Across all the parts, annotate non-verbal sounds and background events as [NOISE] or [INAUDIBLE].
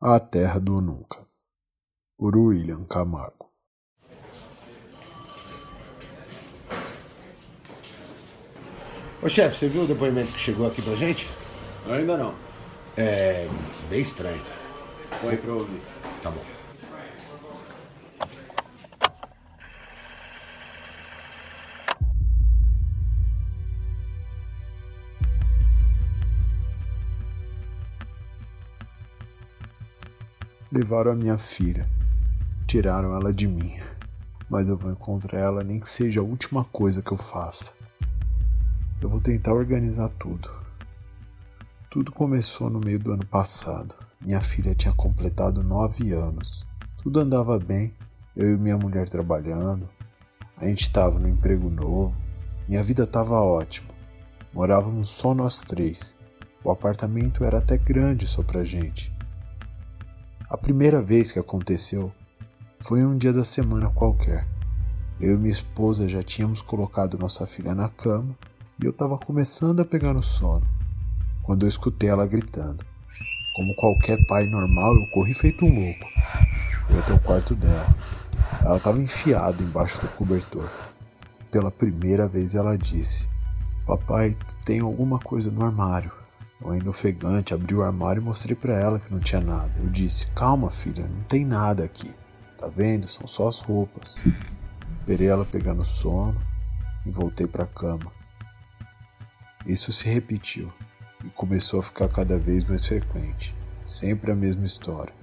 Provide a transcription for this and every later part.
A Terra do Nunca, por William Camargo. Ô chefe, você viu o depoimento que chegou aqui pra gente? Ainda não. É. bem estranho. Põe pra ouvir. Tá bom. Levaram a minha filha. Tiraram ela de mim. Mas eu vou encontrar ela nem que seja a última coisa que eu faça. Eu vou tentar organizar tudo. Tudo começou no meio do ano passado. Minha filha tinha completado nove anos. Tudo andava bem, eu e minha mulher trabalhando. A gente estava no emprego novo. Minha vida estava ótima. Morávamos só nós três. O apartamento era até grande só pra gente. A primeira vez que aconteceu foi um dia da semana qualquer. Eu e minha esposa já tínhamos colocado nossa filha na cama e eu estava começando a pegar no sono, quando eu escutei ela gritando. Como qualquer pai normal, eu corri feito um louco. Fui até o quarto dela. Ela estava enfiada embaixo do cobertor. Pela primeira vez ela disse: Papai, tem alguma coisa no armário. Eu ainda ofegante, abri o armário e mostrei para ela que não tinha nada. Eu disse: Calma, filha, não tem nada aqui. Tá vendo? São só as roupas. Esperei ela pegar no sono e voltei para a cama. Isso se repetiu e começou a ficar cada vez mais frequente. Sempre a mesma história.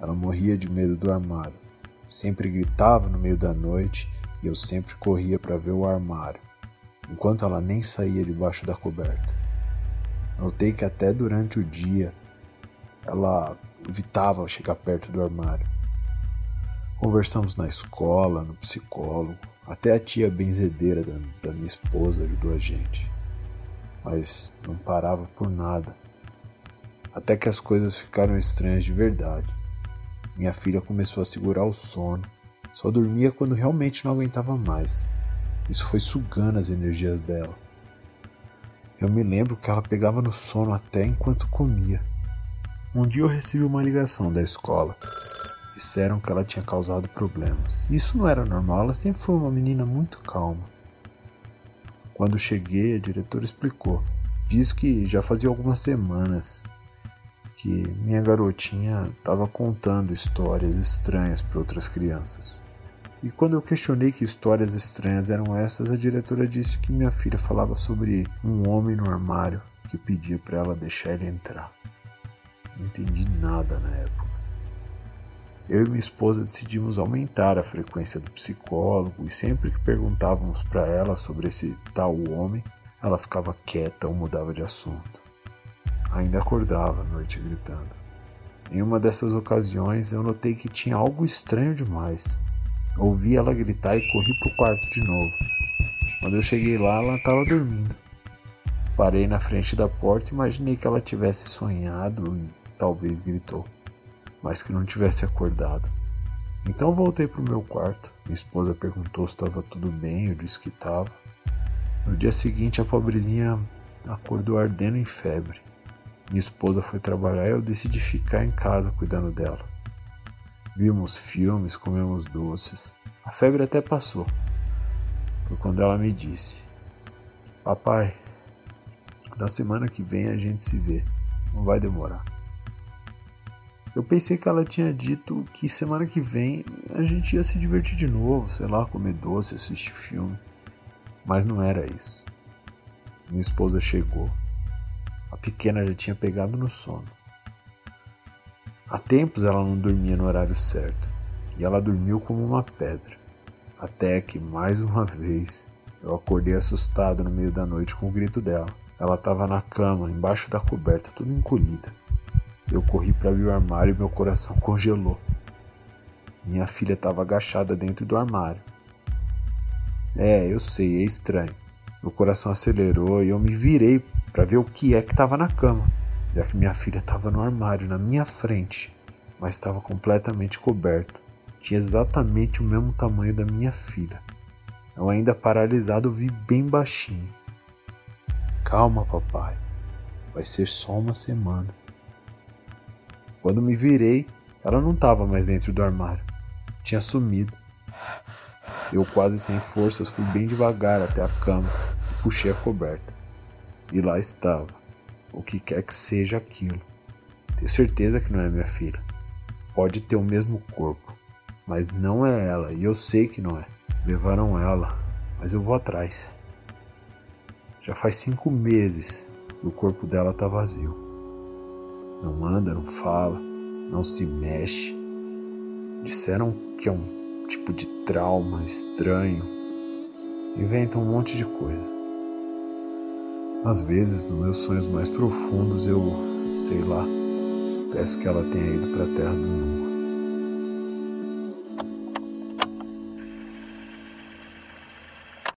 Ela morria de medo do armário. Sempre gritava no meio da noite e eu sempre corria para ver o armário, enquanto ela nem saía debaixo da coberta. Notei que até durante o dia ela evitava chegar perto do armário. Conversamos na escola, no psicólogo, até a tia benzedeira da, da minha esposa ajudou a gente. Mas não parava por nada. Até que as coisas ficaram estranhas de verdade. Minha filha começou a segurar o sono, só dormia quando realmente não aguentava mais. Isso foi sugando as energias dela. Eu me lembro que ela pegava no sono até enquanto comia. Um dia eu recebi uma ligação da escola. Disseram que ela tinha causado problemas. Isso não era normal, ela sempre foi uma menina muito calma. Quando cheguei, a diretora explicou. Diz que já fazia algumas semanas que minha garotinha estava contando histórias estranhas para outras crianças. E quando eu questionei que histórias estranhas eram essas, a diretora disse que minha filha falava sobre um homem no armário que pedia para ela deixar ele entrar. Não entendi nada na época. Eu e minha esposa decidimos aumentar a frequência do psicólogo e sempre que perguntávamos para ela sobre esse tal homem, ela ficava quieta ou mudava de assunto. Ainda acordava à noite gritando. Em uma dessas ocasiões eu notei que tinha algo estranho demais. Ouvi ela gritar e corri pro quarto de novo. Quando eu cheguei lá, ela estava dormindo. Parei na frente da porta e imaginei que ela tivesse sonhado e talvez gritou, mas que não tivesse acordado. Então voltei pro meu quarto. Minha esposa perguntou se estava tudo bem, eu disse que estava. No dia seguinte, a pobrezinha acordou ardendo em febre. Minha esposa foi trabalhar e eu decidi ficar em casa cuidando dela. Vimos filmes, comemos doces. A febre até passou. Foi quando ela me disse: Papai, na semana que vem a gente se vê. Não vai demorar. Eu pensei que ela tinha dito que semana que vem a gente ia se divertir de novo, sei lá, comer doce, assistir filme. Mas não era isso. Minha esposa chegou. A pequena já tinha pegado no sono. Há tempos ela não dormia no horário certo, e ela dormiu como uma pedra. Até que, mais uma vez, eu acordei assustado no meio da noite com o grito dela. Ela estava na cama, embaixo da coberta, toda encolhida. Eu corri para abrir o armário e meu coração [LAUGHS] congelou. Minha filha estava agachada dentro do armário. É, eu sei, é estranho. Meu coração acelerou e eu me virei para ver o que é que estava na cama já que minha filha estava no armário na minha frente, mas estava completamente coberto. Tinha exatamente o mesmo tamanho da minha filha. Eu, ainda paralisado, vi bem baixinho: Calma, papai. Vai ser só uma semana. Quando me virei, ela não estava mais dentro do armário. Tinha sumido. Eu, quase sem forças, fui bem devagar até a cama e puxei a coberta. E lá estava, o que quer que seja aquilo. Tenho certeza que não é minha filha. Pode ter o mesmo corpo, mas não é ela, e eu sei que não é. Levaram ela, mas eu vou atrás. Já faz cinco meses e o corpo dela tá vazio. Não anda, não fala, não se mexe. Disseram que é um tipo de trauma estranho. Inventam um monte de coisa. Às vezes, nos meus sonhos mais profundos, eu, sei lá, peço que ela tenha ido para a terra do nunca.